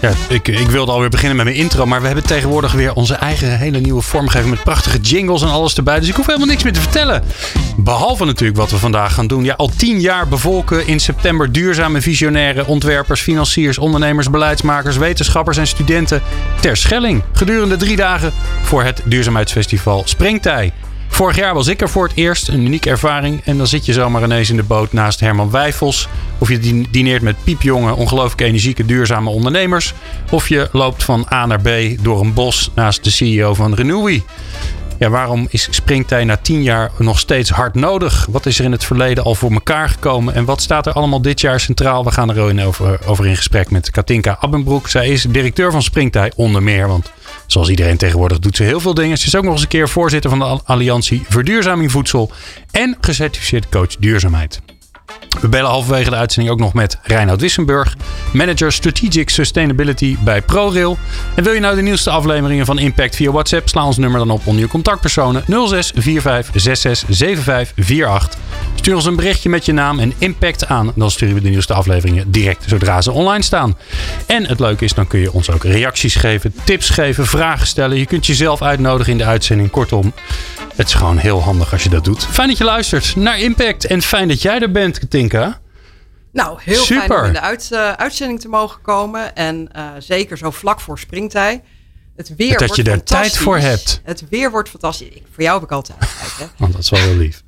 Ja, ik, ik wilde alweer beginnen met mijn intro, maar we hebben tegenwoordig weer onze eigen hele nieuwe vormgeving met prachtige jingles en alles erbij. Dus ik hoef helemaal niks meer te vertellen. Behalve natuurlijk wat we vandaag gaan doen. Ja, al tien jaar bevolken in september duurzame visionaire ontwerpers, financiers, ondernemers, beleidsmakers, wetenschappers en studenten ter Schelling. Gedurende drie dagen voor het duurzaamheidsfestival Springtij. Vorig jaar was ik er voor het eerst, een unieke ervaring. En dan zit je zomaar ineens in de boot naast Herman Wijfels. Of je dineert met piepjonge, ongelooflijk energieke, duurzame ondernemers. Of je loopt van A naar B door een bos naast de CEO van Renewy. Ja, waarom is springtij na tien jaar nog steeds hard nodig? Wat is er in het verleden al voor elkaar gekomen? En wat staat er allemaal dit jaar centraal? We gaan er over, over in gesprek met Katinka Abbenbroek. Zij is directeur van Springtij onder meer. Want zoals iedereen tegenwoordig doet ze heel veel dingen. Ze is ook nog eens een keer voorzitter van de Alliantie Verduurzaming Voedsel. En gecertificeerd coach duurzaamheid. We bellen halverwege de uitzending ook nog met Reinoud Wissenburg, manager Strategic Sustainability bij ProRail. En wil je nou de nieuwste afleveringen van Impact via WhatsApp? Sla ons nummer dan op onder je contactpersonen 06 45 66 75 48. Stuur ons een berichtje met je naam en Impact aan. Dan sturen we de nieuwste afleveringen direct zodra ze online staan. En het leuke is, dan kun je ons ook reacties geven, tips geven, vragen stellen. Je kunt jezelf uitnodigen in de uitzending. Kortom, het is gewoon heel handig als je dat doet. Fijn dat je luistert naar Impact en fijn dat jij er bent, Katinka. Nou, heel fijn om in de uit, uh, uitzending te mogen komen. En uh, zeker zo vlak voor springtij. Het weer dat je er tijd voor hebt. Het weer wordt fantastisch. Ik, voor jou heb ik altijd tijd. Hè? Want dat is wel heel lief.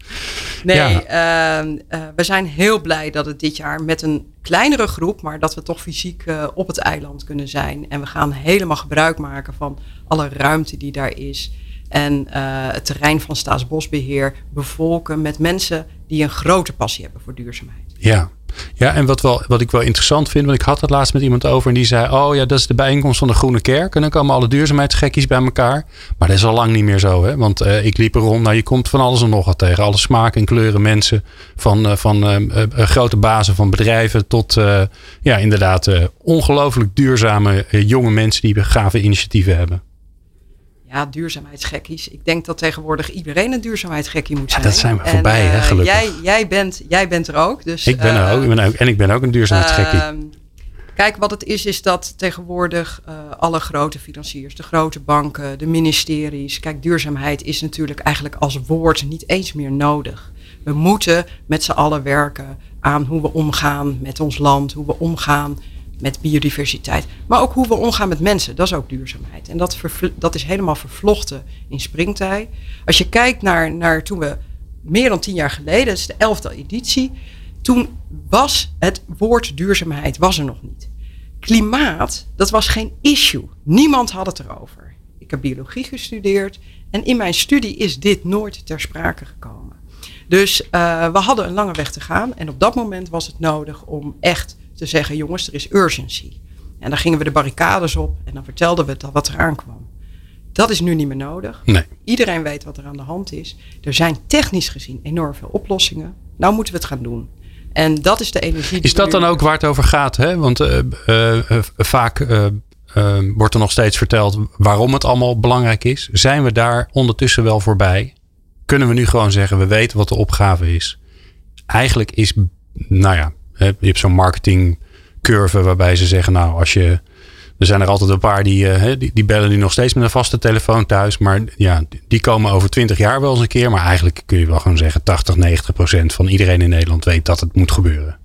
Nee, ja. uh, we zijn heel blij dat het dit jaar met een kleinere groep, maar dat we toch fysiek op het eiland kunnen zijn. En we gaan helemaal gebruik maken van alle ruimte die daar is en het terrein van Staatsbosbeheer bevolken met mensen die een grote passie hebben voor duurzaamheid. Ja, ja, en wat, wel, wat ik wel interessant vind, want ik had het laatst met iemand over en die zei: Oh ja, dat is de bijeenkomst van de Groene Kerk. En dan komen alle duurzaamheidsgekkies bij elkaar. Maar dat is al lang niet meer zo, hè? Want uh, ik liep er rond, nou je komt van alles en nog wat tegen. Alle smaken en kleuren mensen, van, uh, van uh, grote bazen van bedrijven tot ja, inderdaad ongelooflijk duurzame jonge mensen die gave initiatieven hebben ja, duurzaamheidsgekkies. Ik denk dat tegenwoordig iedereen een duurzaamheidsgekkie moet zijn. Ja, dat zijn we voorbij, hè, eh, gelukkig. Jij, jij, bent, jij bent er ook. Dus, ik ben er ook, ik ben ook. En ik ben ook een duurzaamheidsgekkie. Uh, kijk, wat het is, is dat tegenwoordig uh, alle grote financiers, de grote banken, de ministeries. Kijk, duurzaamheid is natuurlijk eigenlijk als woord niet eens meer nodig. We moeten met z'n allen werken aan hoe we omgaan met ons land, hoe we omgaan met biodiversiteit. Maar ook hoe we omgaan met mensen, dat is ook duurzaamheid. En dat, dat is helemaal vervlochten in springtij. Als je kijkt naar, naar toen we meer dan tien jaar geleden, dat is de elfde editie, toen was het woord duurzaamheid was er nog niet. Klimaat, dat was geen issue. Niemand had het erover. Ik heb biologie gestudeerd en in mijn studie is dit nooit ter sprake gekomen. Dus uh, we hadden een lange weg te gaan en op dat moment was het nodig om echt te zeggen, jongens, er is urgency. En dan gingen we de barricades op en dan vertelden we wat er aankwam. Dat is nu niet meer nodig. Nee. Iedereen weet wat er aan de hand is. Er zijn technisch gezien enorm veel oplossingen. Nou moeten we het gaan doen. En dat is de energie. Is dat dan ook waar het over gaat? Hè? Want uh, uh, vaak wordt er nog steeds verteld waarom het allemaal belangrijk is. Zijn we daar ondertussen wel voorbij? Kunnen we nu gewoon zeggen, we weten wat de opgave is? Eigenlijk is, nou ja, je hebt zo'n marketingcurve waarbij ze zeggen, nou, als je. Er zijn er altijd een paar die, uh, die, bellen nu nog steeds met een vaste telefoon thuis. Maar ja, die komen over twintig jaar wel eens een keer. Maar eigenlijk kun je wel gewoon zeggen, 80, 90 procent van iedereen in Nederland weet dat het moet gebeuren.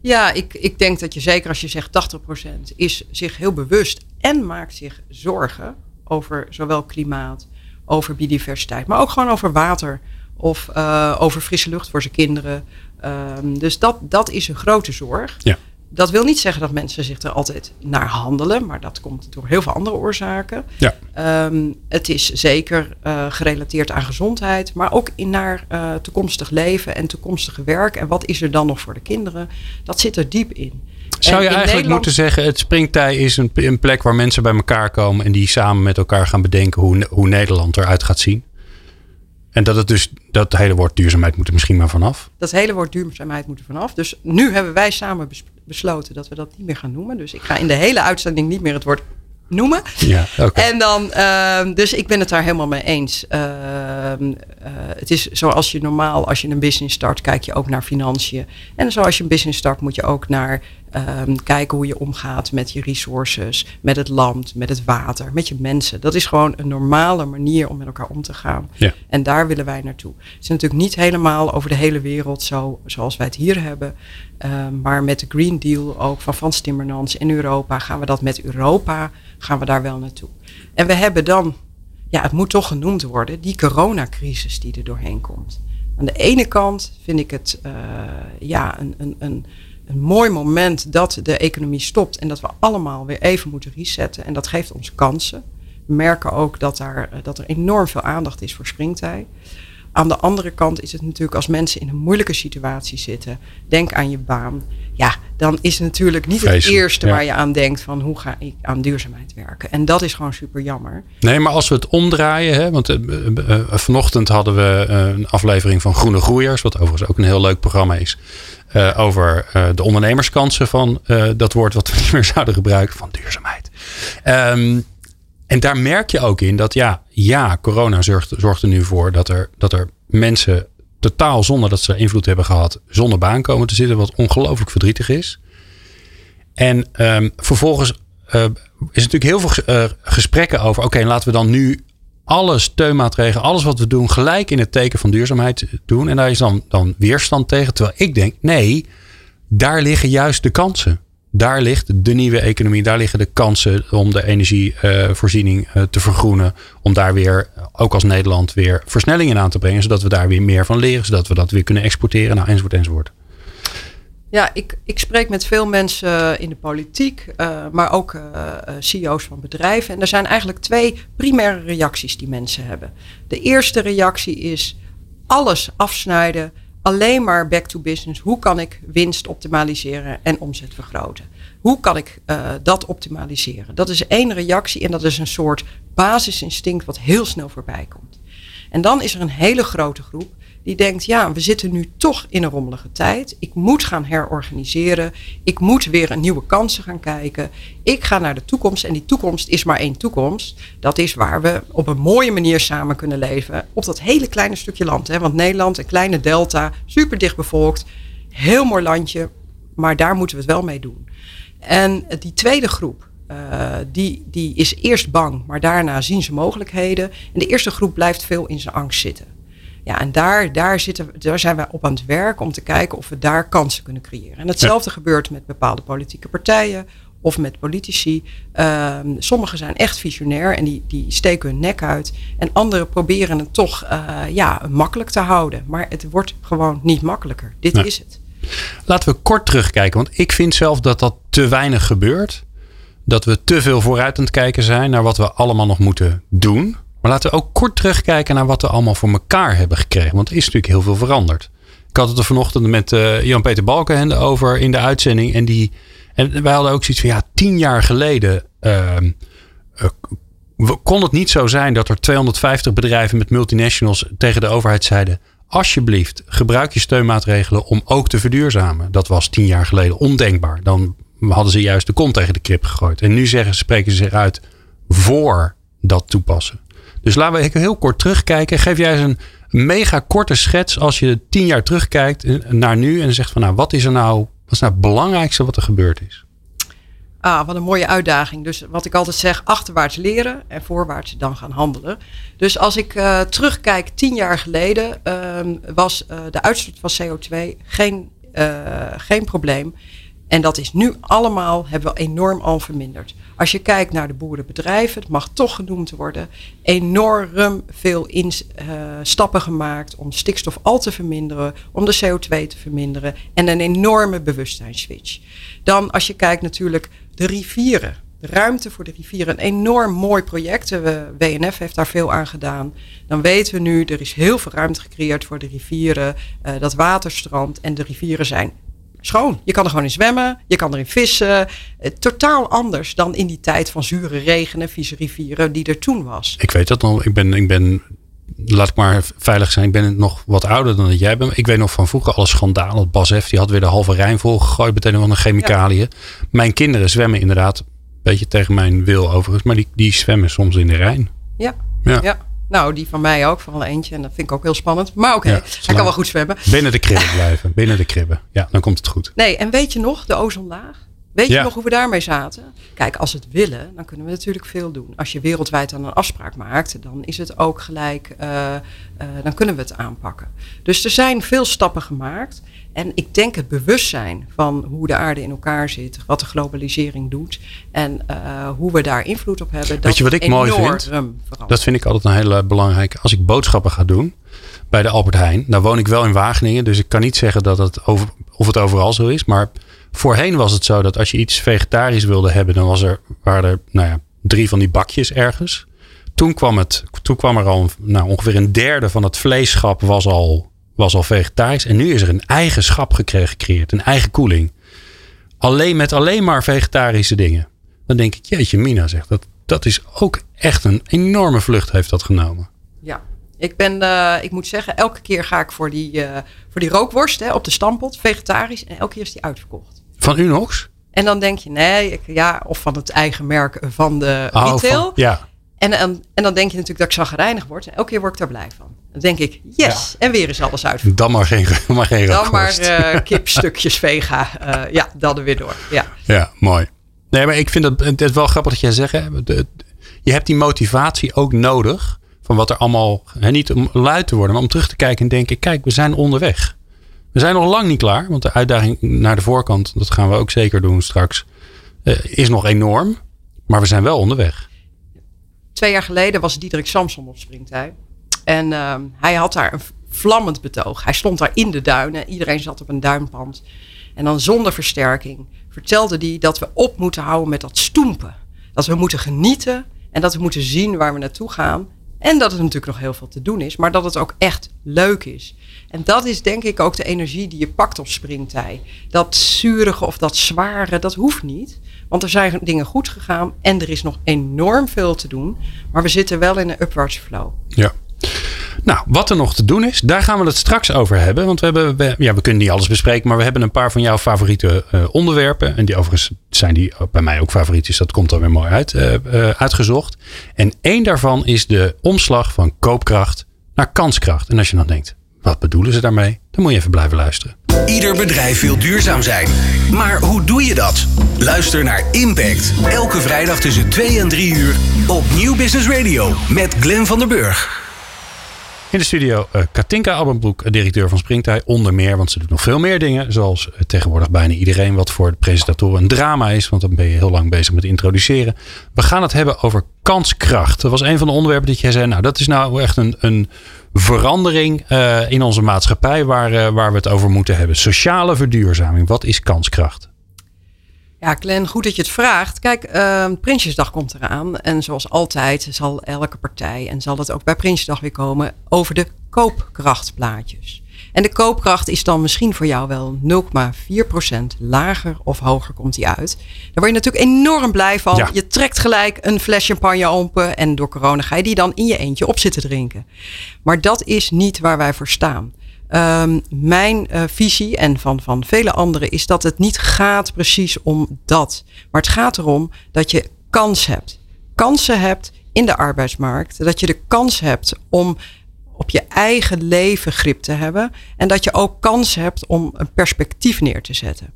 Ja, ik, ik denk dat je zeker als je zegt 80 procent is zich heel bewust en maakt zich zorgen over zowel klimaat, over biodiversiteit, maar ook gewoon over water of uh, over frisse lucht voor zijn kinderen. Um, dus dat, dat is een grote zorg. Ja. Dat wil niet zeggen dat mensen zich er altijd naar handelen, maar dat komt door heel veel andere oorzaken. Ja. Um, het is zeker uh, gerelateerd aan gezondheid, maar ook in naar uh, toekomstig leven en toekomstige werk. En wat is er dan nog voor de kinderen? Dat zit er diep in. Zou je eigenlijk moeten zeggen, het springtij is een, een, plek waar mensen bij elkaar komen en die samen met elkaar gaan bedenken hoe, hoe Nederland eruit gaat zien? En dat het dus, dat hele woord duurzaamheid moet er misschien maar vanaf. Dat hele woord duurzaamheid moet er vanaf. Dus nu hebben wij samen besloten dat we dat niet meer gaan noemen. Dus ik ga in de hele uitzending niet meer het woord noemen. Ja, okay. En dan, uh, dus ik ben het daar helemaal mee eens. Uh, het is zoals je normaal, als je een business start, kijk je ook naar financiën. En zoals je een business start, moet je ook naar ehm, kijken hoe je omgaat met je resources, met het land, met het water, met je mensen. Dat is gewoon een normale manier om met elkaar om te gaan. Ja. En daar willen wij naartoe. Het is natuurlijk niet helemaal over de hele wereld zo, zoals wij het hier hebben. Ehm, maar met de Green Deal ook van Frans Timmermans in Europa gaan we dat met Europa gaan we daar wel naartoe. En we hebben dan, ja, het moet toch genoemd worden, die coronacrisis die er doorheen komt. Aan de ene kant vind ik het uh, ja, een, een, een, een mooi moment dat de economie stopt en dat we allemaal weer even moeten resetten. En dat geeft ons kansen. We merken ook dat, daar, eh, dat er enorm veel aandacht is voor springtij. Aan de andere kant is het natuurlijk als mensen in een moeilijke situatie zitten, denk aan je baan. Ja, dan is het natuurlijk niet het eerste waar je aan denkt van hoe ga ik aan duurzaamheid werken. En dat is gewoon super jammer. Nee, maar als we het omdraaien, hè, want uh, uh, vanochtend hadden we een aflevering van Groene Groeiers, wat overigens ook een heel leuk programma is. over de ondernemerskansen van dat woord wat we niet meer zouden gebruiken, van duurzaamheid. Um, en daar merk je ook in dat ja, ja corona zorgt, er nu voor dat er, dat er mensen totaal zonder dat ze invloed hebben gehad, zonder baan komen te zitten, wat ongelooflijk verdrietig is. En um, vervolgens uh, is natuurlijk heel veel uh, gesprekken over, oké, laten we dan nu alle steunmaatregelen, alles wat we doen, gelijk in het teken van duurzaamheid doen. En daar is dan, dan weerstand tegen. Terwijl ik denk, nee, daar liggen juist de kansen daar ligt de nieuwe economie, daar liggen de kansen om de energievoorziening uh, te vergroenen. Om daar weer, ook als Nederland, weer versnellingen aan te brengen. Zodat we daar weer meer van leren, zodat we dat weer kunnen exporteren, nou, enzovoort, enzovoort. Ja, ik, ik spreek met veel mensen in de politiek, uh, maar ook uh, CEO's van bedrijven. En er zijn eigenlijk twee primaire reacties die mensen hebben. De eerste reactie is alles afsnijden alleen maar back to business. Hoe kan ik winst optimaliseren en omzet vergroten? Hoe kan ik uh, dat optimaliseren? Dat is één reactie en dat is een soort basisinstinct wat heel snel voorbij komt. En dan is er een hele grote groep die denkt, ja, we zitten nu toch in een rommelige tijd. Ik moet gaan herorganiseren. Ik moet weer een nieuwe kansen gaan kijken. Ik ga naar de toekomst en die toekomst is maar één toekomst. Dat is waar we op een mooie manier samen kunnen leven op dat hele kleine stukje land. Hè? Want Nederland, een kleine delta, super dicht bevolkt, heel mooi landje, maar daar moeten we het wel mee doen. En die tweede groep, uh, die, die is eerst bang, maar daarna zien ze mogelijkheden. En de eerste groep blijft veel in zijn angst zitten. Ja, en daar, daar, zitten, daar zijn wij op aan het werk om te kijken of we daar kansen kunnen creëren. En hetzelfde gebeurt met bepaalde politieke partijen of met politici. Um, sommigen zijn echt visionair en die, die steken hun nek uit. En anderen proberen het toch uh, ja, makkelijk te houden. Maar het wordt gewoon niet makkelijker. Dit is het. Laten we kort terugkijken, want ik vind zelf dat dat te weinig gebeurt. Dat we te veel vooruit aan het kijken zijn naar wat we allemaal nog moeten doen. Maar laten we ook kort terugkijken naar wat we allemaal voor elkaar hebben gekregen. Want er is natuurlijk heel veel veranderd. Ik had het er vanochtend met uh, Jan-Peter Balkenhende over in de uitzending. En, die, en wij hadden ook zoiets van ja, tien jaar geleden uh, uh, kon het niet zo zijn dat er 250 bedrijven met multinationals tegen de overheid zeiden. Alsjeblieft, gebruik je steunmaatregelen om ook te verduurzamen. Dat was tien jaar geleden ondenkbaar. Dan hadden ze juist de kont tegen de krip gegooid. En nu zeggen, spreken ze zich uit voor dat toepassen. Dus laten we heel kort terugkijken. Geef jij eens een mega korte schets als je tien jaar terugkijkt naar nu en zegt van nou, wat is er nou, wat is nou het belangrijkste wat er gebeurd is? Ah, wat een mooie uitdaging. Dus wat ik altijd zeg, achterwaarts leren en voorwaarts dan gaan handelen. Dus als ik uh, terugkijk, tien jaar geleden uh, was uh, de uitstoot van CO2 geen, uh, geen probleem. En dat is nu allemaal, hebben we enorm al verminderd. Als je kijkt naar de boerenbedrijven, het mag toch genoemd worden, enorm veel in, uh, stappen gemaakt om stikstof al te verminderen, om de CO2 te verminderen en een enorme bewustzijnsswitch. Dan als je kijkt natuurlijk de rivieren, de ruimte voor de rivieren, een enorm mooi project. De WNF heeft daar veel aan gedaan. Dan weten we nu, er is heel veel ruimte gecreëerd voor de rivieren, uh, dat waterstrand en de rivieren zijn schoon. Je kan er gewoon in zwemmen, je kan erin vissen. Eh, totaal anders dan in die tijd van zure regen en vieze rivieren die er toen was. Ik weet dat nog. Ik ben, ik ben laat ik maar veilig zijn. Ik ben nog wat ouder dan dat jij bent. Ik weet nog van vroeger alle schandalen. Bas F, die had weer de halve Rijn volgegooid meteen van de chemicaliën. Mijn kinderen zwemmen inderdaad, een beetje tegen mijn wil overigens. Maar die, die zwemmen soms in de Rijn. Ja, ja. ja. Nou, die van mij ook, vooral eentje. En dat vind ik ook heel spannend. Maar oké, hij kan wel goed zwemmen. Binnen de kribben blijven, binnen de kribben. Ja, dan komt het goed. Nee, en weet je nog, de ozonlaag? Weet je nog hoe we daarmee zaten? Kijk, als we het willen, dan kunnen we natuurlijk veel doen. Als je wereldwijd dan een afspraak maakt, dan is het ook gelijk, uh, uh, dan kunnen we het aanpakken. Dus er zijn veel stappen gemaakt. En ik denk het bewustzijn van hoe de aarde in elkaar zit, wat de globalisering doet en uh, hoe we daar invloed op hebben. Dat Weet je wat ik mooi vind? Verandert. Dat vind ik altijd een hele belangrijke. Als ik boodschappen ga doen bij de Albert Heijn, dan woon ik wel in Wageningen, dus ik kan niet zeggen dat het over, of het overal zo is, maar Voorheen was het zo dat als je iets vegetarisch wilde hebben, dan was er, waren er nou ja, drie van die bakjes ergens. Toen kwam, het, toen kwam er al nou, ongeveer een derde van het vleesschap was al, was al vegetarisch. En nu is er een eigen schap gecreëerd, een eigen koeling. Alleen met alleen maar vegetarische dingen. Dan denk ik, jeetje Mina zegt, dat, dat is ook echt een enorme vlucht heeft dat genomen. Ja, ik ben, uh, ik moet zeggen, elke keer ga ik voor die, uh, voor die rookworst hè, op de stampot, vegetarisch. En elke keer is die uitverkocht. Van Unox? En dan denk je, nee, ik, ja, of van het eigen merk van de oh, retail. ja. En, en, en, dan denk je natuurlijk dat ik zagrijnig word. En elke keer word ik daar blij van. Dan denk ik, yes, en weer is alles uit. Dan maar geen, maar geen Dan maar uh, kipstukjes vega. Uh, ja, dan er weer door. Ja. ja, mooi. Nee, maar ik vind het, het is wel grappig dat jij zegt. je hebt die motivatie ook nodig. Van wat er allemaal, hè, niet om luid te worden, maar om terug te kijken en denken: kijk, we zijn onderweg. We zijn nog lang niet klaar, want de uitdaging naar de voorkant, dat gaan we ook zeker doen straks, uh, is nog enorm. Maar we zijn wel onderweg. Twee jaar geleden was Diederik Samson op Springtij. En uh, hij had daar een vlammend betoog. Hij stond daar in de duinen. Iedereen zat op een duinpand. En dan zonder versterking vertelde hij dat we op moeten houden met dat stoempen. Dat we moeten genieten en dat we moeten zien waar we naartoe gaan. En dat er natuurlijk nog heel veel te doen is, maar dat het ook echt leuk is. En dat is denk ik ook de energie die je pakt op springtij. Dat zurige of dat zware, dat hoeft niet. Want er zijn dingen goed gegaan en er is nog enorm veel te doen. Maar we zitten wel in een upwards flow. Ja. Nou, wat er nog te doen is, daar gaan we het straks over hebben. Want we, hebben, ja, we kunnen niet alles bespreken, maar we hebben een paar van jouw favoriete uh, onderwerpen. En die overigens zijn die bij mij ook favoriet, dus dat komt dan weer mooi uit, uh, uh, uitgezocht. En één daarvan is de omslag van koopkracht naar kanskracht. En als je dan denkt, wat bedoelen ze daarmee? Dan moet je even blijven luisteren. Ieder bedrijf wil duurzaam zijn. Maar hoe doe je dat? Luister naar Impact. Elke vrijdag tussen 2 en 3 uur op Nieuw Business Radio met Glenn van der Burg. In de studio uh, Katinka Abbenbroek, directeur van Springtij. Onder meer, want ze doet nog veel meer dingen. Zoals uh, tegenwoordig bijna iedereen wat voor de presentatoren een drama is. Want dan ben je heel lang bezig met introduceren. We gaan het hebben over kanskracht. Dat was een van de onderwerpen dat jij zei. Nou, dat is nou echt een, een verandering uh, in onze maatschappij waar, waar we het over moeten hebben. Sociale verduurzaming. Wat is kanskracht? Ja, Glenn, goed dat je het vraagt. Kijk, uh, Prinsjesdag komt eraan. En zoals altijd zal elke partij, en zal het ook bij Prinsjesdag weer komen, over de koopkrachtplaatjes. En de koopkracht is dan misschien voor jou wel 0,4% lager of hoger komt die uit. Daar word je natuurlijk enorm blij van. Ja. Je trekt gelijk een fles champagne open en door corona ga je die dan in je eentje op zitten drinken. Maar dat is niet waar wij voor staan. Um, mijn uh, visie en van, van vele anderen is dat het niet gaat precies om dat. Maar het gaat erom dat je kans hebt. Kansen hebt in de arbeidsmarkt. Dat je de kans hebt om op je eigen leven grip te hebben. En dat je ook kans hebt om een perspectief neer te zetten.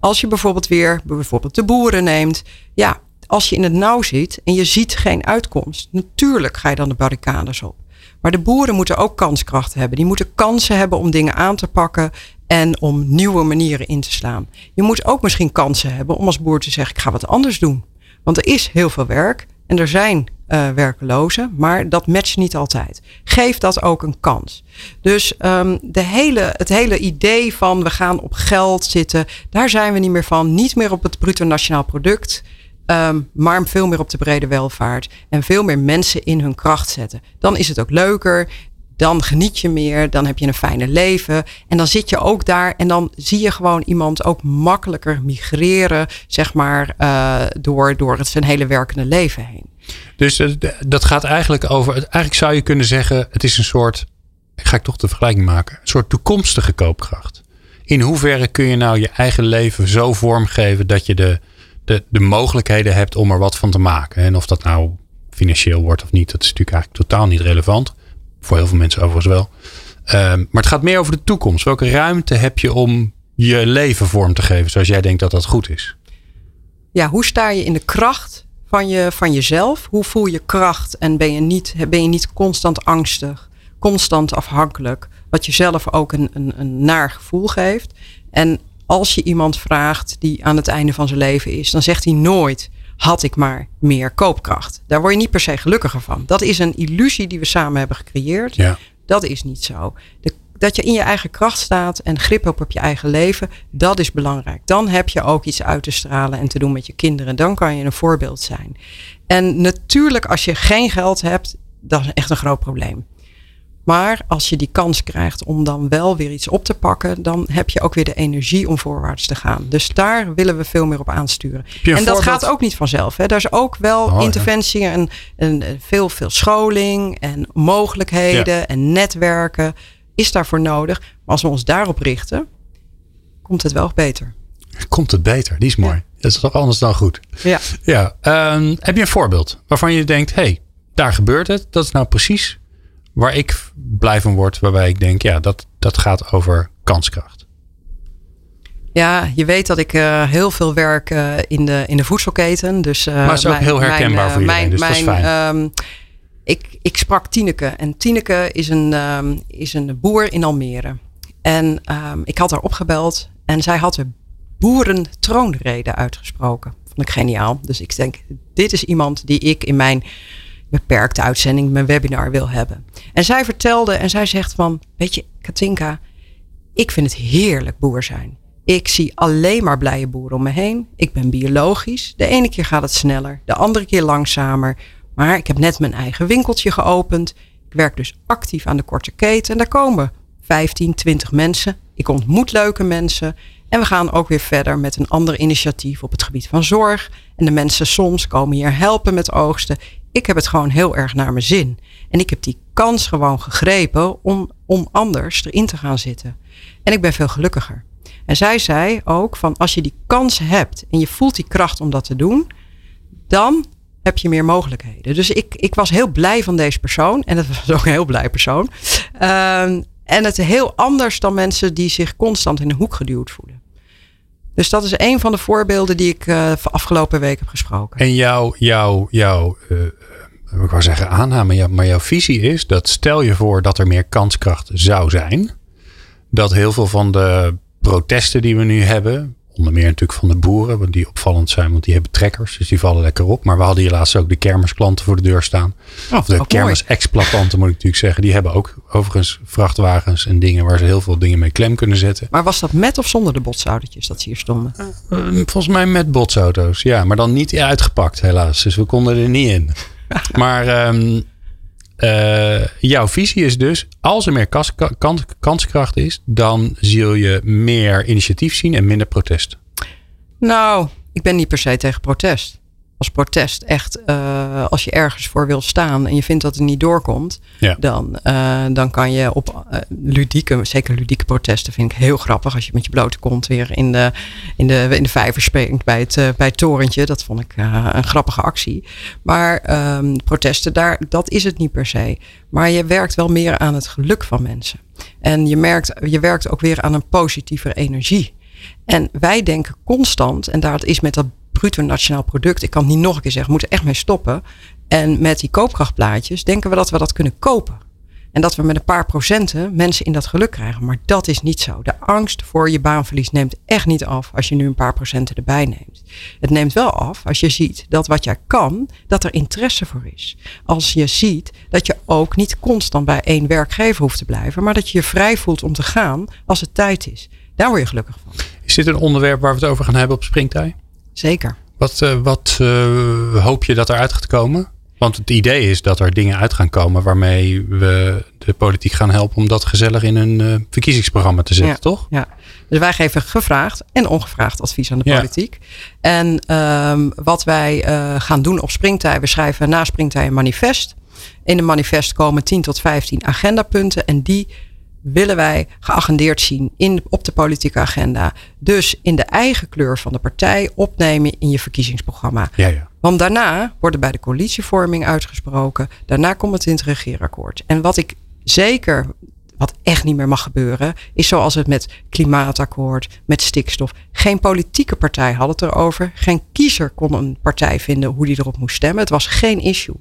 Als je bijvoorbeeld weer bijvoorbeeld de boeren neemt. Ja, als je in het nauw zit en je ziet geen uitkomst. Natuurlijk ga je dan de barricades op. Maar de boeren moeten ook kanskracht hebben. Die moeten kansen hebben om dingen aan te pakken en om nieuwe manieren in te slaan. Je moet ook misschien kansen hebben om als boer te zeggen: ik ga wat anders doen. Want er is heel veel werk en er zijn uh, werkelozen, maar dat matcht niet altijd. Geef dat ook een kans. Dus um, de hele, het hele idee van we gaan op geld zitten, daar zijn we niet meer van. Niet meer op het bruto nationaal product. Um, maar veel meer op de brede welvaart. En veel meer mensen in hun kracht zetten. Dan is het ook leuker. dan geniet je meer, dan heb je een fijne leven. En dan zit je ook daar en dan zie je gewoon iemand ook makkelijker migreren, zeg maar, uh, door, door het zijn hele werkende leven heen. Dus uh, dat gaat eigenlijk over, eigenlijk zou je kunnen zeggen, het is een soort, ga ik toch de vergelijking maken, een soort toekomstige koopkracht. In hoeverre kun je nou je eigen leven zo vormgeven dat je de, de, de mogelijkheden hebt om er wat van te maken? En of dat nou financieel wordt of niet, dat is natuurlijk eigenlijk totaal niet relevant. Voor heel veel mensen overigens wel. Um, maar het gaat meer over de toekomst. Welke ruimte heb je om je leven vorm te geven zoals jij denkt dat dat goed is? Ja, hoe sta je in de kracht van, je, van jezelf? Hoe voel je kracht en ben je niet, ben je niet constant angstig, constant afhankelijk? Wat jezelf ook een, een, een naar gevoel geeft. En als je iemand vraagt die aan het einde van zijn leven is, dan zegt hij nooit: had ik maar meer koopkracht. Daar word je niet per se gelukkiger van. Dat is een illusie die we samen hebben gecreëerd. Ja. Dat is niet zo. De, dat je in je eigen kracht staat en grip hebt op je eigen leven, dat is belangrijk. Dan heb je ook iets uit te stralen en te doen met je kinderen. Dan kan je een voorbeeld zijn. En natuurlijk, als je geen geld hebt, dat is echt een groot probleem. Maar als je die kans krijgt om dan wel weer iets op te pakken, dan heb je ook weer de energie om voorwaarts te gaan. Dus daar willen we veel meer op aansturen. En dat gaat ook niet vanzelf. Hè. Er is ook wel oh, interventie en, en, veel, veel scholing en mogelijkheden en netwerken is daarvoor nodig. Maar als we ons daarop richten, komt het wel beter. Komt het beter? Die is mooi. Dat is toch anders dan goed. Ja. ja um, heb je een voorbeeld waarvan je denkt, hé, hey, daar gebeurt het. Dat is nou precies waar ik blij van word, waarbij ik denk, ja, dat, dat gaat over kanskracht. Ja, je weet dat ik uh, heel veel werk uh, in, de, in de voedselketen. Dus, uh, maar is ook mijn, heel herkenbaar mijn, voor iedereen, dus mijn, dat is fijn. Um, ik, ik sprak Tineke en Tineke is een, um, is een boer in Almere. En um, ik had haar opgebeld en zij had de boerentroonrede uitgesproken. Vond ik geniaal. Dus ik denk, dit is iemand die ik in mijn beperkte uitzending, mijn webinar wil hebben. En zij vertelde en zij zegt van, weet je, Katinka, ik vind het heerlijk boer zijn. Ik zie alleen maar blije boeren om me heen. Ik ben biologisch. De ene keer gaat het sneller, de andere keer langzamer. Maar ik heb net mijn eigen winkeltje geopend. Ik werk dus actief aan de korte keten. En daar komen 15, 20 mensen. Ik ontmoet leuke mensen. En we gaan ook weer verder met een ander initiatief op het gebied van zorg. En de mensen soms komen hier helpen met oogsten ik heb het gewoon heel erg naar mijn zin. En ik heb die kans gewoon gegrepen om, om anders erin te gaan zitten. En ik ben veel gelukkiger. En zij zei ook van als je die kans hebt en je voelt die kracht om dat te doen, dan heb je meer mogelijkheden. Dus ik, ik was heel blij van deze persoon. En het was ook een heel blij persoon. Uh, en het heel anders dan mensen die zich constant in een hoek geduwd voelen. Dus dat is een van de voorbeelden die ik uh, afgelopen week heb gesproken. En jouw, jouw, jouw uh, ik wou zeggen aanname, maar jouw visie is dat stel je voor dat er meer kanskracht zou zijn. Dat heel veel van de protesten die we nu hebben, onder meer natuurlijk van de boeren, want die opvallend zijn, want die hebben trekkers, dus die vallen lekker op. Maar we hadden hier laatst ook de kermisklanten voor de deur staan. Oh, of de kermisexploitanten moet ik natuurlijk zeggen. Die hebben ook overigens vrachtwagens en dingen waar ze heel veel dingen mee klem kunnen zetten. Maar was dat met of zonder de botsautootjes dat ze hier stonden? Uh, volgens mij met botsauto's, ja. Maar dan niet uitgepakt helaas. Dus we konden er niet in. maar um, uh, jouw visie is dus, als er meer kans, kanskracht is, dan zul je meer initiatief zien en minder protest. Nou, ik ben niet per se tegen protest als protest echt, uh, als je ergens voor wil staan en je vindt dat het niet doorkomt, ja. dan, uh, dan kan je op uh, ludieke, zeker ludieke protesten vind ik heel grappig. Als je met je blote kont weer in de, in de, in de vijver springt bij het, bij het torentje. Dat vond ik een grappige actie. Maar um, protesten, daar, dat is het niet per se. Maar je werkt wel meer aan het geluk van mensen. En je, merkt, je werkt ook weer aan een positievere energie. En wij denken constant, en daar is met dat bruto nationaal product, ik kan het niet nog een keer zeggen, we moeten echt mee stoppen. En met die koopkrachtplaatjes denken we dat we dat kunnen kopen. En dat we met een paar procenten mensen in dat geluk krijgen. Maar dat is niet zo. De angst voor je baanverlies neemt echt niet af als je nu een paar procenten erbij neemt. Het neemt wel af als je ziet dat wat jij kan, dat er interesse voor is. Als je ziet dat je ook niet constant bij één werkgever hoeft te blijven, maar dat je je vrij voelt om te gaan als het tijd is. Daar word je gelukkig van. Is dit een onderwerp waar we het over gaan hebben op Springtij? Zeker. Wat, uh, wat uh, hoop je dat eruit gaat komen? Want het idee is dat er dingen uit gaan komen waarmee we de politiek gaan helpen om dat gezellig in een uh, verkiezingsprogramma te zetten, toch? Ja. Dus wij geven gevraagd en ongevraagd advies aan de politiek. En um, wat wij uh, gaan doen op Springtij, we schrijven na Springtij een manifest. In een manifest komen 10 tot 15 agendapunten en die willen wij geagendeerd zien in, op de politieke agenda. Dus in de eigen kleur van de partij opnemen in je verkiezingsprogramma. Ja, ja. Want daarna worden bij de coalitievorming uitgesproken. Daarna komt het in het regeerakkoord. En wat ik zeker, wat echt niet meer mag gebeuren, is zoals het met klimaatakkoord, met stikstof. Geen politieke partij had het erover. Geen kiezer kon een partij vinden hoe die erop moest stemmen. Het was geen issue.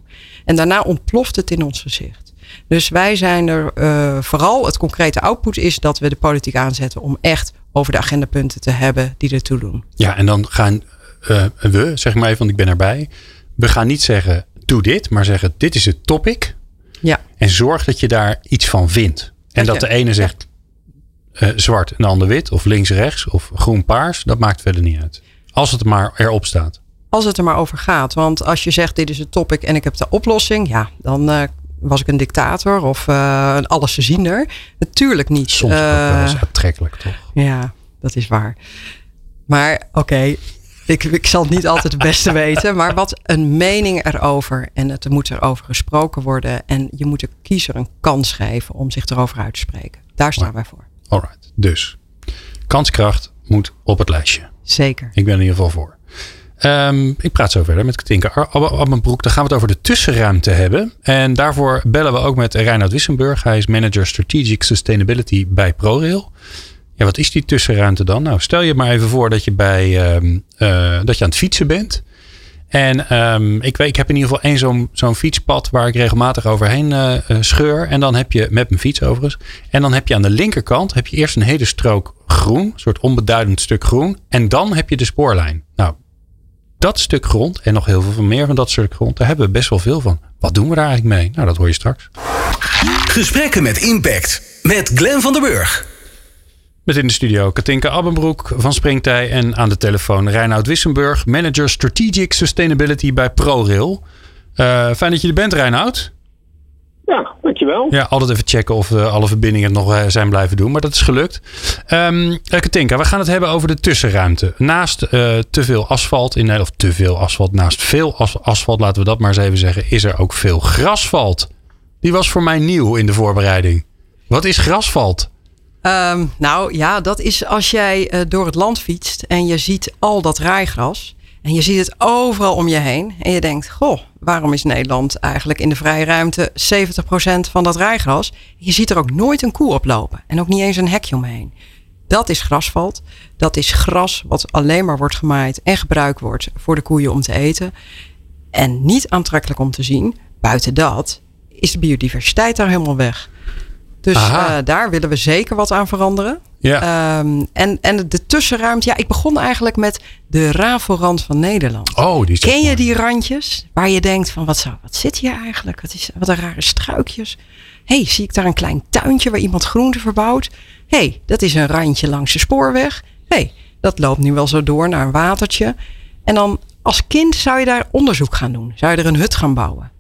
En daarna ontploft het in ons gezicht. Dus wij zijn er uh, vooral, het concrete output is dat we de politiek aanzetten om echt over de agendapunten te hebben die ertoe doen. Ja, en dan gaan uh, we, zeg maar even, want ik ben erbij. We gaan niet zeggen, doe dit, maar zeggen, dit is het topic. Ja. En zorg dat je daar iets van vindt. En dat de ene zegt uh, zwart en de ander wit, of links-rechts, of groen-paars, dat maakt verder niet uit. Als het maar erop staat. Als het er maar over gaat. Want als je zegt, dit is het topic en ik heb de oplossing, ja, dan uh, was ik een dictator of uh, een allesgeziender? Natuurlijk niet. Soms uh, ook wel eens aantrekkelijk, toch? Ja, dat is waar. Maar oké, okay, ik, ik zal het niet altijd het beste weten. Maar wat een mening erover. En het moet erover gesproken worden. En je moet de kiezer een kans geven om zich erover uit te spreken. Daar staan wij voor. Alright, dus kanskracht moet op het lijstje. Zeker. Ik ben in ieder geval voor. Um, ik praat zo verder met Katinka Abbenbroek. Dan gaan we het over de tussenruimte hebben. En daarvoor bellen we ook met Reinhard Wissenburg. Hij is manager Strategic Sustainability bij ProRail. Ja, wat is die tussenruimte dan? Nou, stel je maar even voor dat je, bij, um, uh, dat je aan het fietsen bent. En um, ik, weet, ik heb in ieder geval één zo'n zo'n fietspad waar ik regelmatig overheen uh, scheur. En dan heb je, met mijn fiets overigens. En dan heb je aan de linkerkant heb je eerst een hele strook groen. Een soort onbeduidend stuk groen. En dan heb je de spoorlijn. Nou, dat stuk grond en nog heel veel meer van dat stuk grond, daar hebben we best wel veel van. Wat doen we daar eigenlijk mee? Nou, dat hoor je straks. Gesprekken met impact met Glenn van der Burg. Met in de studio Katinka Abbenbroek van Springtij en aan de telefoon Reinoud Wissenburg, manager Strategic Sustainability bij ProRail. Uh, fijn dat je er bent, Reinoud. Ja, dankjewel. Ja, altijd even checken of we alle verbindingen nog eh, zijn blijven doen. Maar dat is gelukt. Um, Katinka, we gaan het hebben over de tussenruimte. Naast uh, te veel asfalt in Nederland, of te veel asfalt, naast veel as asfalt, laten we dat maar eens even zeggen, is er ook veel grasvalt. Die was voor mij nieuw in de voorbereiding. Wat is grasvalt? Um, nou ja, dat is als jij uh, door het land fietst en je ziet al dat rijgras. En je ziet het overal om je heen. En je denkt, goh, waarom is Nederland eigenlijk in de vrije ruimte 70% van dat rijgras? Je ziet er ook nooit een koe op lopen. En ook niet eens een hekje omheen. Dat is grasvalt. Dat is gras wat alleen maar wordt gemaaid en gebruikt wordt voor de koeien om te eten. En niet aantrekkelijk om te zien. Buiten dat is de biodiversiteit daar helemaal weg. Dus uh, daar willen we zeker wat aan veranderen. Ja. Um, en, en de tussenruimte. Ja, ik begon eigenlijk met de rafelrand van Nederland. Oh, die Ken je die randjes? Waar je denkt van wat, wat zit hier eigenlijk? Wat, is, wat een rare struikjes. hey, zie ik daar een klein tuintje waar iemand groente verbouwt? hey, dat is een randje langs de spoorweg. hey, dat loopt nu wel zo door naar een watertje. En dan als kind zou je daar onderzoek gaan doen. Zou je er een hut gaan bouwen.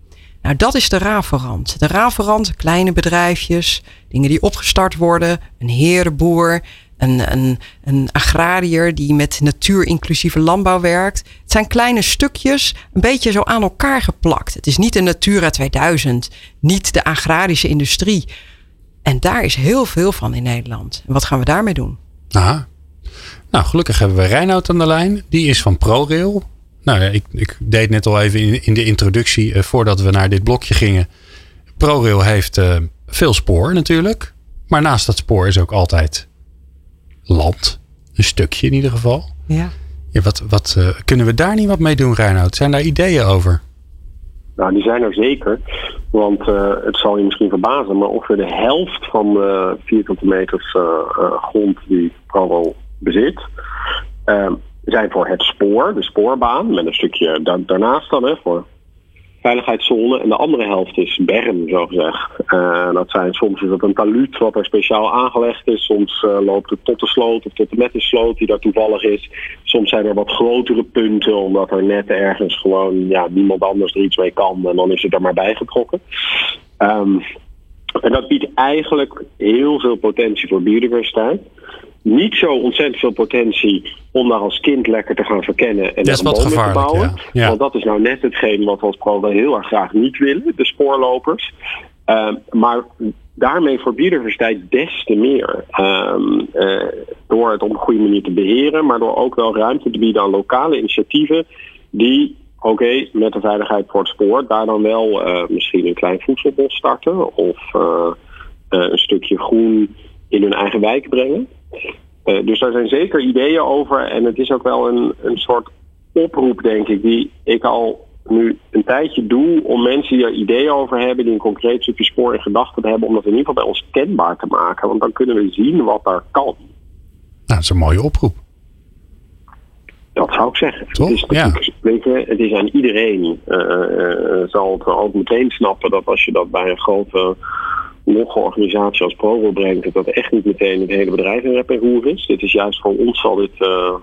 Nou, dat is de rafelrand. De rafelrand, kleine bedrijfjes, dingen die opgestart worden, een herenboer, een, een, een agrariër die met natuurinclusieve landbouw werkt. Het zijn kleine stukjes, een beetje zo aan elkaar geplakt. Het is niet de Natura 2000, niet de agrarische industrie. En daar is heel veel van in Nederland. En wat gaan we daarmee doen? Aha. Nou, gelukkig hebben we Reinoud aan de lijn. Die is van ProRail. Nou ja, ik, ik deed net al even in, in de introductie uh, voordat we naar dit blokje gingen. ProRail heeft uh, veel spoor natuurlijk. Maar naast dat spoor is ook altijd land. Een stukje in ieder geval. Ja. ja wat wat uh, kunnen we daar niet wat mee doen, Reinoud? Zijn daar ideeën over? Nou, die zijn er zeker. Want uh, het zal je misschien verbazen, maar ongeveer de helft van de vierkante meters uh, grond die ProRail bezit, zijn voor het spoor, de spoorbaan, met een stukje da daarnaast dan, hè, voor veiligheidszone. En de andere helft is berm, zo gezegd. Uh, dat zijn, soms is dat een taluut wat er speciaal aangelegd is. Soms uh, loopt het tot de sloot of tot de met de sloot die daar toevallig is. Soms zijn er wat grotere punten, omdat er net ergens gewoon ja, niemand anders er iets mee kan. En dan is het er maar bijgetrokken. Um, en dat biedt eigenlijk heel veel potentie voor biodiversiteit niet zo ontzettend veel potentie om daar als kind lekker te gaan verkennen en dat boom te bouwen. Ja. Want dat is nou net hetgeen wat we als pro heel erg graag niet willen, de spoorlopers. Uh, maar daarmee voor biodiversiteit des te meer. Um, uh, door het op een goede manier te beheren, maar door ook wel ruimte te bieden aan lokale initiatieven die oké, okay, met de veiligheid voor het spoor, daar dan wel uh, misschien een klein voedselbos starten of een stukje groen in hun eigen wijk brengen. Uh, dus daar zijn zeker ideeën over. En het is ook wel een, een soort oproep, denk ik, die ik al nu een tijdje doe om mensen die er ideeën over hebben, die een concreet stukje spoor in gedachten hebben, om dat in ieder geval bij ons kenbaar te maken. Want dan kunnen we zien wat er kan. Nou, dat is een mooie oproep. Dat zou ik zeggen. Toch? Het is, ja. weet je, het is aan iedereen. Uh, uh, zal het ook meteen snappen dat als je dat bij een grote nog een organisatie als Provo brengt, dat dat echt niet meteen het hele bedrijf in rep en roer is. Dit is juist voor ons zal dit uh,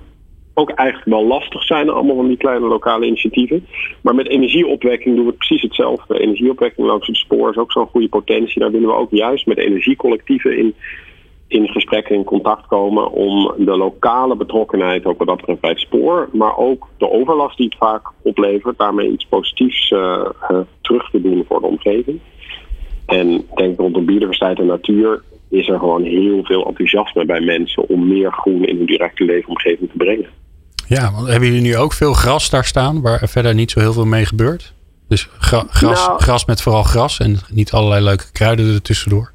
ook eigenlijk wel lastig zijn, allemaal van die kleine lokale initiatieven. Maar met energieopwekking doen we precies hetzelfde. Energieopwekking langs het spoor is ook zo'n goede potentie. Daar willen we ook juist met energiecollectieven in, in gesprek en in contact komen om de lokale betrokkenheid ook wat dat betreft bij het spoor, maar ook de overlast die het vaak oplevert, daarmee iets positiefs uh, uh, terug te doen voor de omgeving. En ik denk rondom biodiversiteit en natuur is er gewoon heel veel enthousiasme bij mensen om meer groen in hun directe leefomgeving te brengen. Ja, want hebben jullie nu ook veel gras daar staan waar verder niet zo heel veel mee gebeurt? Dus gra gras, nou, gras met vooral gras en niet allerlei leuke kruiden er tussendoor?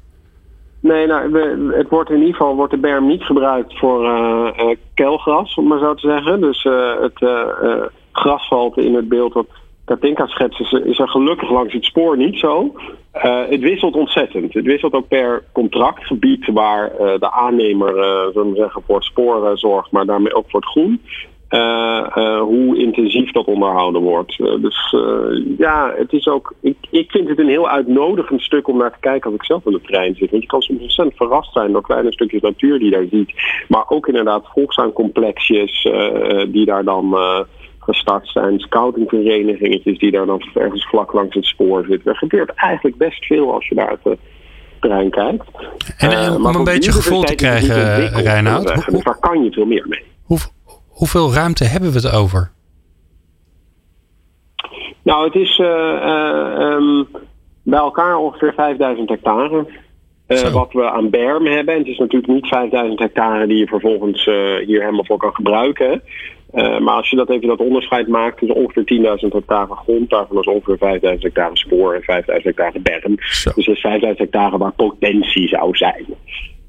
Nee, nou, we, het wordt in ieder geval wordt de berm niet gebruikt voor uh, uh, keilgras, om maar zo te zeggen. Dus uh, het gras valt in het beeld wat Katinka schetsen is er gelukkig langs het spoor niet zo. Uh, het wisselt ontzettend. Het wisselt ook per contractgebied waar uh, de aannemer uh, zeggen, voor het spoor zorgt, maar daarmee ook voor het groen. hoe intensief dat onderhouden wordt. dus ja, het is ook. Ik, ik vind het een heel uitnodigend stuk om naar te kijken als ik zelf in de trein zit. Want je kan soms ontzettend verrast zijn door kleine stukjes natuur die daar ziet. Maar ook inderdaad volksaancomplexjes die daar dan gestart zijn. Scoutingverenigingetjes die daar dan ergens vlak langs het spoor zitten. Er gebeurt eigenlijk best veel als je daar uit de terrein kijkt. En, en uh, om een beetje gevoel te krijgen, Reinoud. Hoe, dus daar kan je veel meer mee. Hoe, hoeveel ruimte hebben we het over? Nou, het is uh, uh, um, bij elkaar ongeveer 5000 hectare. Uh, wat we aan berm hebben. En het is natuurlijk niet 5000 hectare die je vervolgens hier helemaal voor kan gebruiken. Uh, maar als je dat even dat onderscheid maakt, is ongeveer 10.000 hectare grond, daarvan is ongeveer 5.000 hectare spoor en 5.000 hectare berm. Zo. Dus dat is 5.000 hectare waar potentie zou zijn.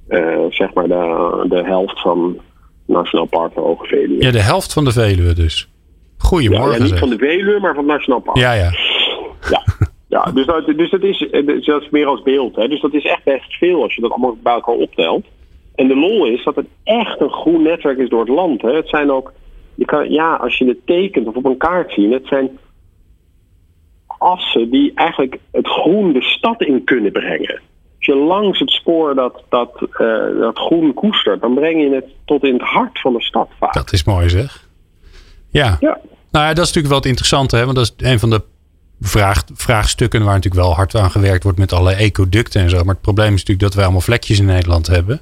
Uh, zeg maar de, de helft van Nationaal Park van Hoge Veluwe. Ja, de helft van de Veluwe dus. Goedemorgen. Ja, ja niet zeg. van de Veluwe, maar van het Nationaal Park. Ja, ja. Ja. Ja, dus dat, dus dat, is, dat is meer als beeld. Hè. Dus dat is echt best veel als je dat allemaal bij elkaar optelt. En de lol is dat het echt een groen netwerk is door het land. Hè. Het zijn ook je kan, ja, als je het tekent of op een kaart ziet, het zijn assen die eigenlijk het groen de stad in kunnen brengen. Als je langs het spoor dat, dat, uh, dat groen koestert, dan breng je het tot in het hart van de stad vaak. Dat is mooi zeg. Ja. ja. Nou ja, dat is natuurlijk wel het interessante, hè? want dat is een van de vraag, vraagstukken waar natuurlijk wel hard aan gewerkt wordt met alle ecoducten en zo. Maar het probleem is natuurlijk dat wij allemaal vlekjes in Nederland hebben.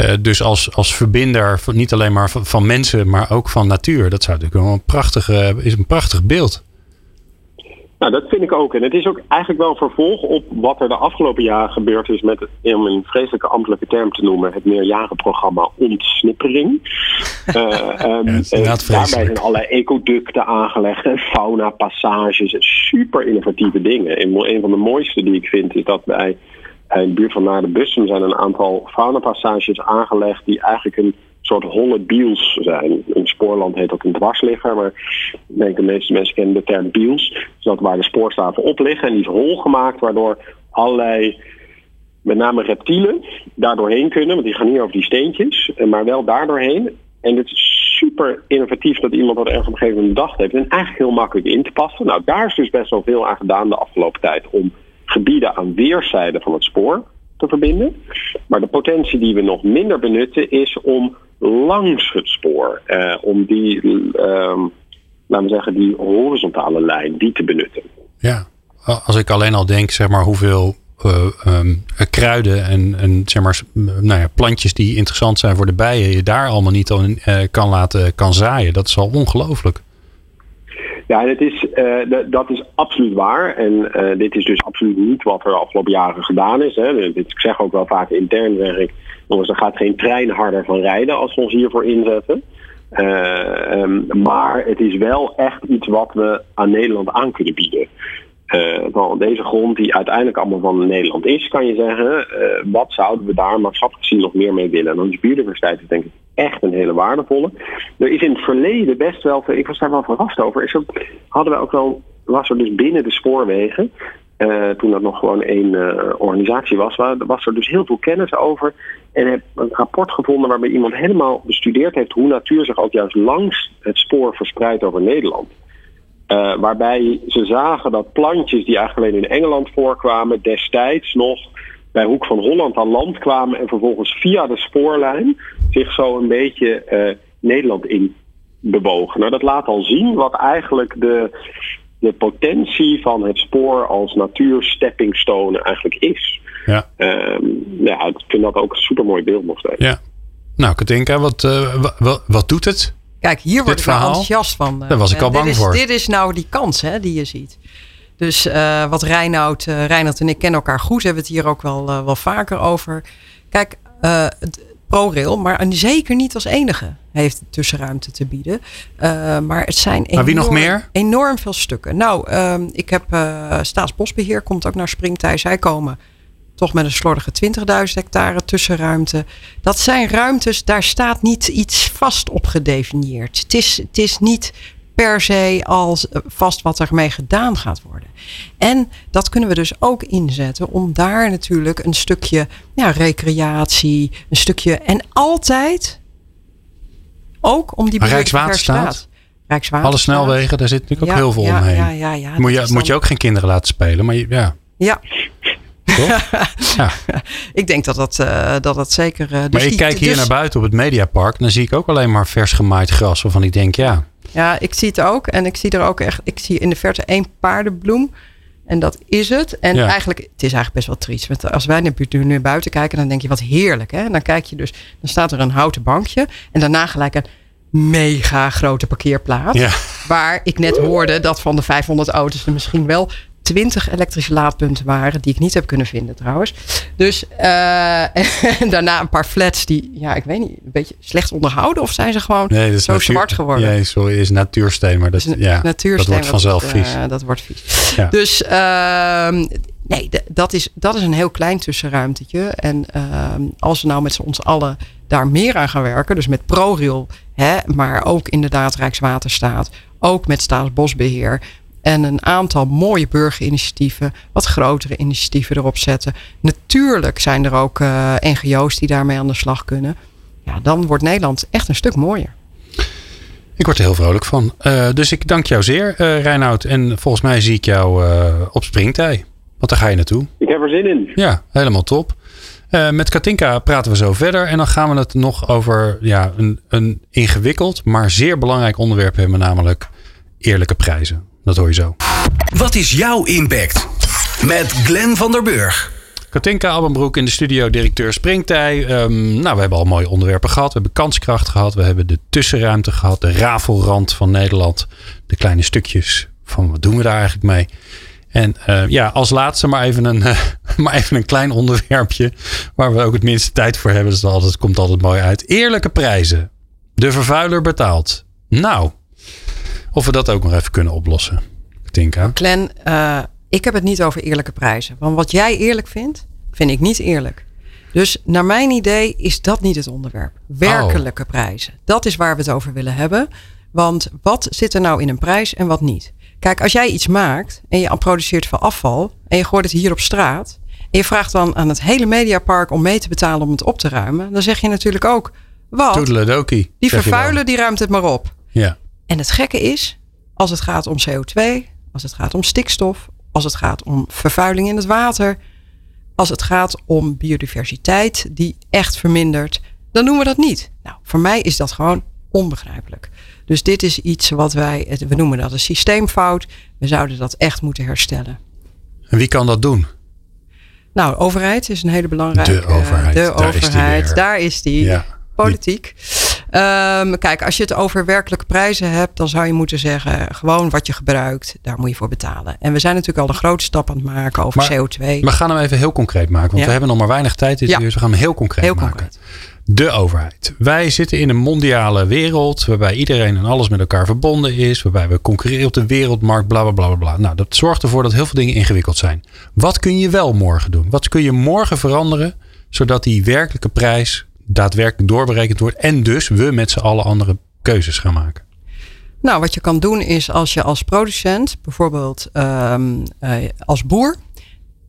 Uh, dus als, als verbinder, niet alleen maar van, van, mensen, maar ook van natuur. Dat zou natuurlijk wel een prachtige, is een prachtig beeld. Nou, dat vind ik ook. En het is ook eigenlijk wel een vervolg op wat er de afgelopen jaren gebeurd is met, om een vreselijke ambtelijke term te noemen, het meerjarenprogramma ontsnippering. uh, um, ja, daarbij zijn allerlei ecoducten aangelegd en fauna-passages. Super innovatieve dingen. En een van de mooiste die ik vind is dat bij in de buurt van Naar zijn een aantal faunapassages aangelegd die eigenlijk een soort holle biels zijn. In Spoorland heet dat een dwarsligger, maar ik denk de meeste mensen kennen de term biels. Dus dat waar de spoorstaven op liggen en die is hol gemaakt, waardoor allerlei, met name reptielen, daar doorheen kunnen, want die gaan niet over die steentjes, maar wel daar doorheen. En het is super innovatief dat iemand dat ergens op een gegeven moment bedacht heeft. En eigenlijk heel makkelijk in te passen. Nou, daar is dus best wel veel aan gedaan de afgelopen tijd om gebieden aan weerszijden van het spoor te verbinden. Maar de potentie die we nog minder benutten is om langs het spoor, eh, om die, uh, laten we zeggen, die horizontale lijn, die te benutten. Ja, als ik alleen al denk, zeg maar, hoeveel uh, um, kruiden en, en zeg maar, nou ja, plantjes die interessant zijn voor de bijen, je daar allemaal niet aan uh, kan laten kan zaaien. Dat is al ongelooflijk. Ja, het is, uh, dat is absoluut waar. En dit is dus absoluut niet wat er afgelopen jaren gedaan is. Hè. Ik zeg ook wel vaak intern werk. Jongens, er gaat geen trein harder van rijden als we ons hiervoor inzetten. Um, maar het is wel echt iets wat we aan Nederland aan kunnen bieden. Uh, deze grond die uiteindelijk allemaal van Nederland is, kan je zeggen, uh, wat zouden we daar maatschappelijk gezien nog meer mee willen? En dan is biodiversiteit denk ik echt een hele waardevolle. Er is in het verleden best wel ik was daar wel verrast over, is hadden we ook wel, was er dus binnen de spoorwegen, uh, toen dat nog gewoon één organisatie was, was er dus heel veel kennis over. En heb een rapport gevonden waarbij iemand helemaal bestudeerd heeft hoe natuur zich ook juist langs het spoor verspreidt over Nederland. Uh, waarbij ze zagen dat plantjes die eigenlijk alleen in Engeland voorkwamen, destijds nog bij Hoek van Holland aan land kwamen en vervolgens via de spoorlijn zich zo een beetje uh, Nederland in bewogen. Nou, dat laat al zien wat eigenlijk de, de potentie van het spoor als natuursteppingstone eigenlijk is. Ja. Uh, ja, ik vind dat ook een supermooi beeld nog steeds. Ja. Nou, Katinka, wat, uh, wat, wat doet het? Kijk, hier word ik enthousiast van. Daar was ik al bang is, voor. Dit is nou die kans hè, die je ziet. Dus uh, wat Reinoud, uh, Reinoud en ik kennen elkaar goed. Hebben het hier ook wel, uh, wel vaker over. Kijk, ProRail, maar zeker niet als enige heeft tussenruimte te bieden. maar het zijn enorm, maar wie nog meer? enorm veel stukken. Nou, ehm, ik heb Staatsbosbeheer, komt ook naar Springtij. Zij komen toch met een slordige 20.000 hectare tussenruimte. Dat zijn ruimtes, daar staat niet iets vast op gedefinieerd. Het is, het is niet per se als eh, vast wat ermee gedaan gaat worden. En dat kunnen we dus ook inzetten om daar natuurlijk een stukje ja, recreatie, een stukje en altijd ook om die Rijkswaterstaat. Rijkswaterstaat. Alle snelwegen, daar zit natuurlijk ook heel veel ja, omheen. Ja, moet, je, moet je ook geen kinderen laten spelen, maar ja. Ja, ja. ik denk dat dat, uh, dat, dat zeker. Uh, dus maar ik die, kijk hier dus, naar buiten op het Mediapark. Dan zie ik ook alleen maar vers gemaaid gras. Waarvan ik denk, ja. Ja, ik zie het ook. En ik zie er ook echt. Ik zie in de verte één paardenbloem. En dat is het. En ja. eigenlijk, het is eigenlijk best wel triest. Want als wij nu naar buiten kijken, dan denk je wat heerlijk. Hè? En dan kijk je dus, dan staat er een houten bankje. En daarna gelijk een mega grote parkeerplaats. Ja. Waar ik net hoorde dat van de 500 auto's er misschien wel 20 elektrische laadpunten waren, die ik niet heb kunnen vinden trouwens. Dus uh, en daarna een paar flats die, ja, ik weet niet, een beetje slecht onderhouden of zijn ze gewoon nee, zo natuur, zwart geworden? Nee, sorry, is natuursteen, maar dat, ja, natuursteen, dat wordt vanzelf dat, vies. Uh, dat wordt vies. Ja. Dus uh, nee, dat is, dat is een heel klein tussenruimtetje. En ehm, als we nou met ons allen daar meer aan gaan werken, dus met ProRail, hè, maar ook inderdaad Rijkswaterstaat, ook met Staatsbosbeheer, en een aantal mooie burgerinitiatieven, wat grotere initiatieven erop zetten. Natuurlijk zijn er ook uh, NGO's die daarmee aan de slag kunnen. Ja, dan wordt Nederland echt een stuk mooier. Ik word er heel vrolijk van. Uh, dus ik dank jou zeer, uh, Reinoud. En volgens mij zie ik jou op springtij. Want daar ga je naartoe. Ik heb er zin in. Ja, helemaal top. met Katinka praten we zo verder. En dan gaan we het nog over ja, een, een ingewikkeld, maar zeer belangrijk onderwerp hebben. Namelijk eerlijke prijzen. Dat hoor je zo. Wat is jouw impact? Met Glenn van der Burg. Katinka Albenbroek in de studio, directeur Springtij. Um, nou, we hebben al mooie onderwerpen gehad. We hebben kanskracht gehad. We hebben de tussenruimte gehad. De rafelrand van Nederland. De kleine stukjes van wat doen we daar eigenlijk mee. En uh, ja, als laatste maar even, een, uh, maar even een klein onderwerpje. Waar we ook het minste tijd voor hebben. Dus dat altijd, komt altijd mooi uit. Eerlijke prijzen. De vervuiler betaalt. Nou, of we dat ook nog even kunnen oplossen. Tinka. Glenn, uh, ik heb het niet over eerlijke prijzen. Want wat jij eerlijk vindt, vind ik niet eerlijk. Dus naar mijn idee is dat niet het onderwerp. Werkelijke oh. prijzen. Dat is waar we het over willen hebben. Want wat zit er nou in een prijs en wat niet? Kijk, als jij iets maakt en je produceert veel afval en je gooit het hier op straat en je vraagt dan aan het hele mediapark om mee te betalen om het op te ruimen, dan zeg je natuurlijk ook: Toedeledokie. die vervuiler die ruimt het maar op. Ja. En het gekke is, als het gaat om CO2, als het gaat om stikstof, als het gaat om vervuiling in het water, als het gaat om biodiversiteit die echt vermindert, dan doen we dat niet. Nou, voor mij is dat gewoon onbegrijpelijk. Dus dit is iets wat wij, we noemen dat een systeemfout. We zouden dat echt moeten herstellen. En wie kan dat doen? Nou, overheid is een hele belangrijke. De overheid, De daar is die overheid, daar is die. Ja. Politiek. Ehm, kijk, als je het over werkelijke prijzen hebt, dan zou je moeten zeggen: gewoon wat je gebruikt, daar moet je voor betalen. En we zijn natuurlijk al een grote stap aan het maken over Maar- CO2. Maar we gaan hem even heel concreet maken. Want Ja. we hebben nog maar weinig tijd dit Ja. uur. Dus we gaan hem heel concreet Heel maken. concreet. De overheid. Wij zitten in een mondiale wereld. Waarbij iedereen en alles met elkaar verbonden is. Waarbij we concurreren op de wereldmarkt. Bla bla bla, bla. Nou, dat zorgt ervoor dat heel veel dingen ingewikkeld zijn. Wat kun je wel morgen doen? Wat kun je morgen veranderen? Zodat die werkelijke prijs daadwerkelijk doorberekend wordt. En dus we met z'n allen andere keuzes gaan maken. Nou, wat je kan doen is als je als producent, bijvoorbeeld ehm, eh, als boer,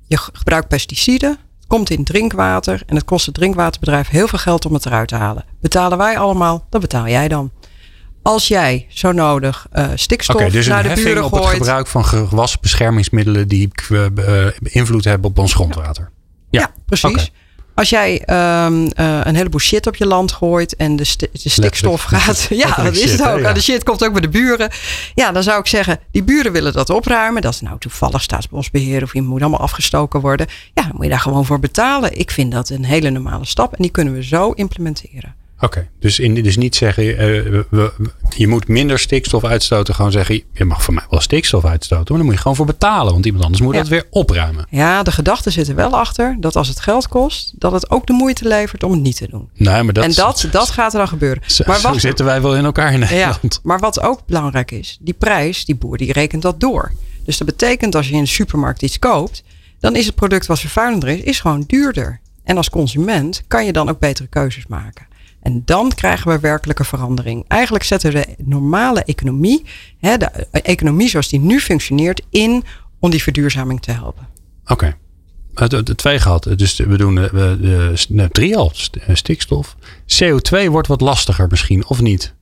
je gebruikt pesticiden, het komt in drinkwater en het kost het drinkwaterbedrijf heel veel geld om het eruit te halen. Betalen wij allemaal, dan betaal jij dan. Als jij zo nodig eh, stikstof dus naar de buren op het gooit, gebruik van gewasbeschermingsmiddelen die eh, eh, invloed hebben op ons grondwater. Ja, precies. Als jij ehm, eh, een heleboel shit op je land gooit en de, sti- de stikstof gaat. Ja, dat is het hè? ook. Ja. De shit komt ook bij de buren. Ja, dan zou ik zeggen, die buren willen dat opruimen. Dat is nou toevallig staatsbosbeheer of iemand moet allemaal afgestoken worden. Ja, dan moet je daar gewoon voor betalen. Ik vind dat een hele normale stap en die kunnen we zo implementeren. Oké, dus, in, dus niet zeggen, we- we- je moet minder stikstof uitstoten. Gewoon zeggen, je mag voor mij wel stikstof uitstoten. Maar dan moet je gewoon voor betalen. Want iemand anders moet Ja. dat weer opruimen. Ja, de gedachte zit er wel achter dat als het geld kost, dat het ook de moeite levert om het niet te doen. Nee, maar dat, en dat, dat gaat er dan gebeuren. zo, maar zo zitten wij wel in elkaar in Ja, Nederland. maar wat ook belangrijk is, die prijs, die boer die rekent dat door. Dus dat betekent als je in de supermarkt iets koopt, dan is het product wat vervuilender is, is gewoon duurder. En als consument kan je dan ook betere keuzes maken. En dan krijgen we werkelijke verandering. Eigenlijk zetten we de normale economie, hè, de economie zoals die nu functioneert, in om die verduurzaming te helpen. Oké. Het de, de twee gehad. Dus we doen de, de, nee, drie al. Eh, Stikstof. CO2 wordt wat lastiger misschien, of niet?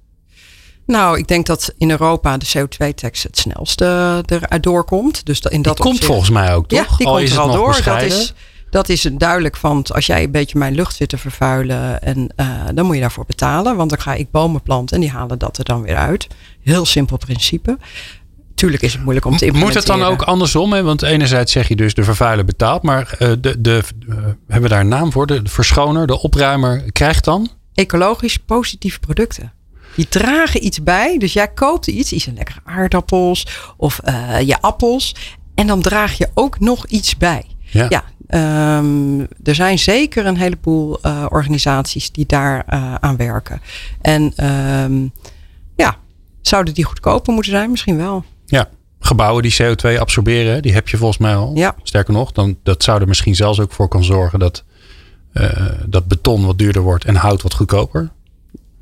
Nou, ik denk dat in Europa de CO2-tax het snelste eruit doorkomt. Dus in dat Die komt volgens mij ook, toch? Ja, die Al komt is er het al door. Dat is, dat is duidelijk van, als jij een beetje mijn lucht zit te vervuilen, en, eh, dan moet je daarvoor betalen. Want dan ga ik bomen planten en die halen dat er dan weer uit. Heel simpel principe. Tuurlijk is het moeilijk om te Moet implementeren. het dan ook andersom? Hè? Want enerzijds zeg je dus de vervuiler betaalt. Maar eh, de, de, eh, hebben we daar een naam voor? De verschoner, de opruimer krijgt dan? Ecologisch positieve producten. Die dragen iets bij. Dus jij koopt iets, iets een lekkere aardappels of je appels. En dan draag je ook nog iets bij. Ja. Ja, ehm, er zijn zeker een heleboel eh, organisaties die daar eh, aan werken. En ehm, ja, zouden die goedkoper moeten zijn? Misschien wel. Ja. Gebouwen die CO2 absorberen, die heb je volgens mij al. Ja. Sterker nog, dan, dat zou er misschien zelfs ook voor kan zorgen dat, eh, dat beton wat duurder wordt en hout wat goedkoper.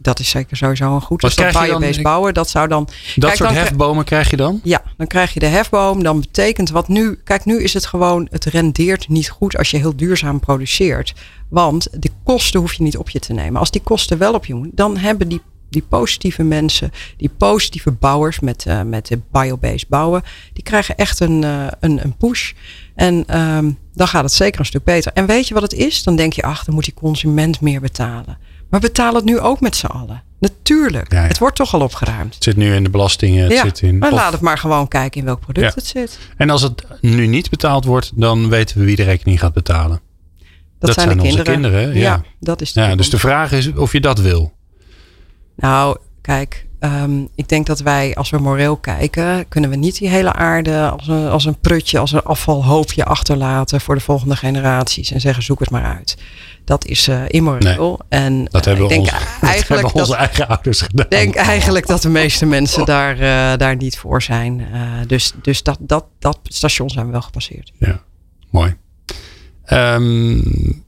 Dat is zeker sowieso een goed. Wat Dus je dan? biobased bouwen, dat zou dan... Dat Kijk, soort dan hefbomen krijg je dan? Ja, dan krijg je de hefboom. Dan betekent wat nu. Kijk, nu is het gewoon. Het rendeert niet goed als je heel duurzaam produceert. Want de kosten hoef je niet op je te nemen. Als die kosten wel op je moet, dan hebben die, die positieve mensen, die positieve bouwers met, eh, met de biobased bouwen, die krijgen echt een, eh, een, een push. En ehm, dan gaat het zeker een stuk beter. En weet je wat het is? Dan denk je, ach, dan moet die consument meer betalen. Maar betaal het nu ook met z'n allen. Natuurlijk. Ja, ja. Het wordt toch al opgeruimd. Het zit nu in de belastingen. Het ja, zit in, maar of- laat het maar gewoon kijken in welk product het zit. En als het nu niet betaald wordt, dan weten we wie de rekening gaat betalen. Dat, Dat zijn, zijn de onze kinderen. kinderen, ja. dat is de Ja, dus de vraag is of je dat wil. Nou, kijk, ehm, ik denk dat wij, als we moreel kijken, kunnen we niet die hele aarde als een, als een prutje, als een afvalhoopje achterlaten voor de volgende generaties en zeggen: zoek het maar uit. Dat is eh immoreel. en Dat eh, hebben, ik denk onze, dat eigenlijk hebben dat, onze eigen ouders gedaan. Ik denk eigenlijk dat de meeste mensen daar, eh, daar niet voor zijn. Dus dus dat, dat, dat station zijn we wel gepasseerd. Ja, mooi. Ehm,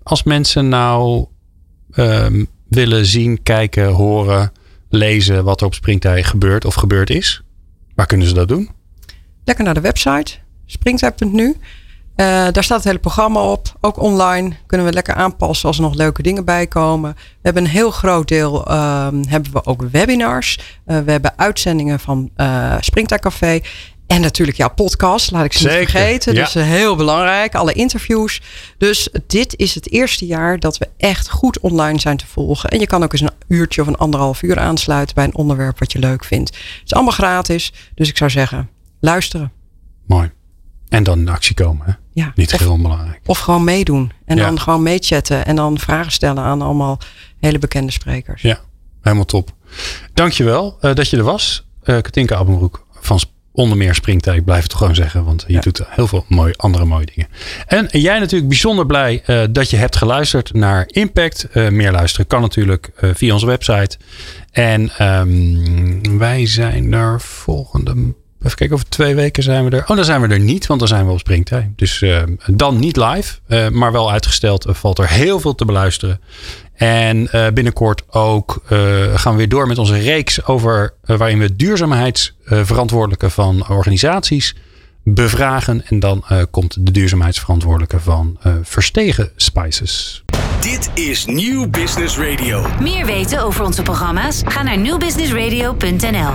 als mensen nou ehm, willen zien, kijken, horen, lezen wat er op Springtij gebeurt of gebeurd is, waar kunnen ze dat doen? Lekker naar de website, springtij.nu. Uh, daar staat het hele programma op. Ook online kunnen we lekker aanpassen als er nog leuke dingen bij komen. We hebben een heel groot deel uh, hebben we ook webinars. Uh, we hebben uitzendingen van uh, Café. En natuurlijk jouw podcast, laat ik ze niet vergeten. Ja. Dus heel belangrijk, alle interviews. Dus dit is het eerste jaar dat we echt goed online zijn te volgen. En je kan ook eens een uurtje of een anderhalf uur aansluiten bij een onderwerp wat je leuk vindt. Het is allemaal gratis, dus ik zou zeggen, luisteren. Mooi. En dan in actie komen. Hè? Ja. Niet of, heel onbelangrijk. Of gewoon meedoen. En dan gewoon meechatten. En dan vragen stellen aan allemaal hele bekende sprekers. Ja, helemaal top. Dankjewel uh, dat je er was. Uh, Katinka Abbenbroek van onder meer springtijd, ik blijf het gewoon zeggen. Want je doet heel veel mooie, andere mooie dingen. En jij natuurlijk bijzonder blij uh, dat je hebt geluisterd naar Impact. Uh, meer luisteren kan natuurlijk uh, via onze website. En um, wij zijn er volgende Even kijken, over twee weken zijn we er. Oh, dan zijn we er niet, want dan zijn we op springtijd. Dus uh, dan niet live, maar wel uitgesteld. Er valt er heel veel te beluisteren. En uh, binnenkort ook gaan we weer door met onze reeks over waarin we duurzaamheidsverantwoordelijke van organisaties bevragen. En dan komt de duurzaamheidsverantwoordelijke van Verstegen Spices. Dit is Nieuw Business Radio. Meer weten over onze programma's? Ga naar nieuwbusinessradio.nl.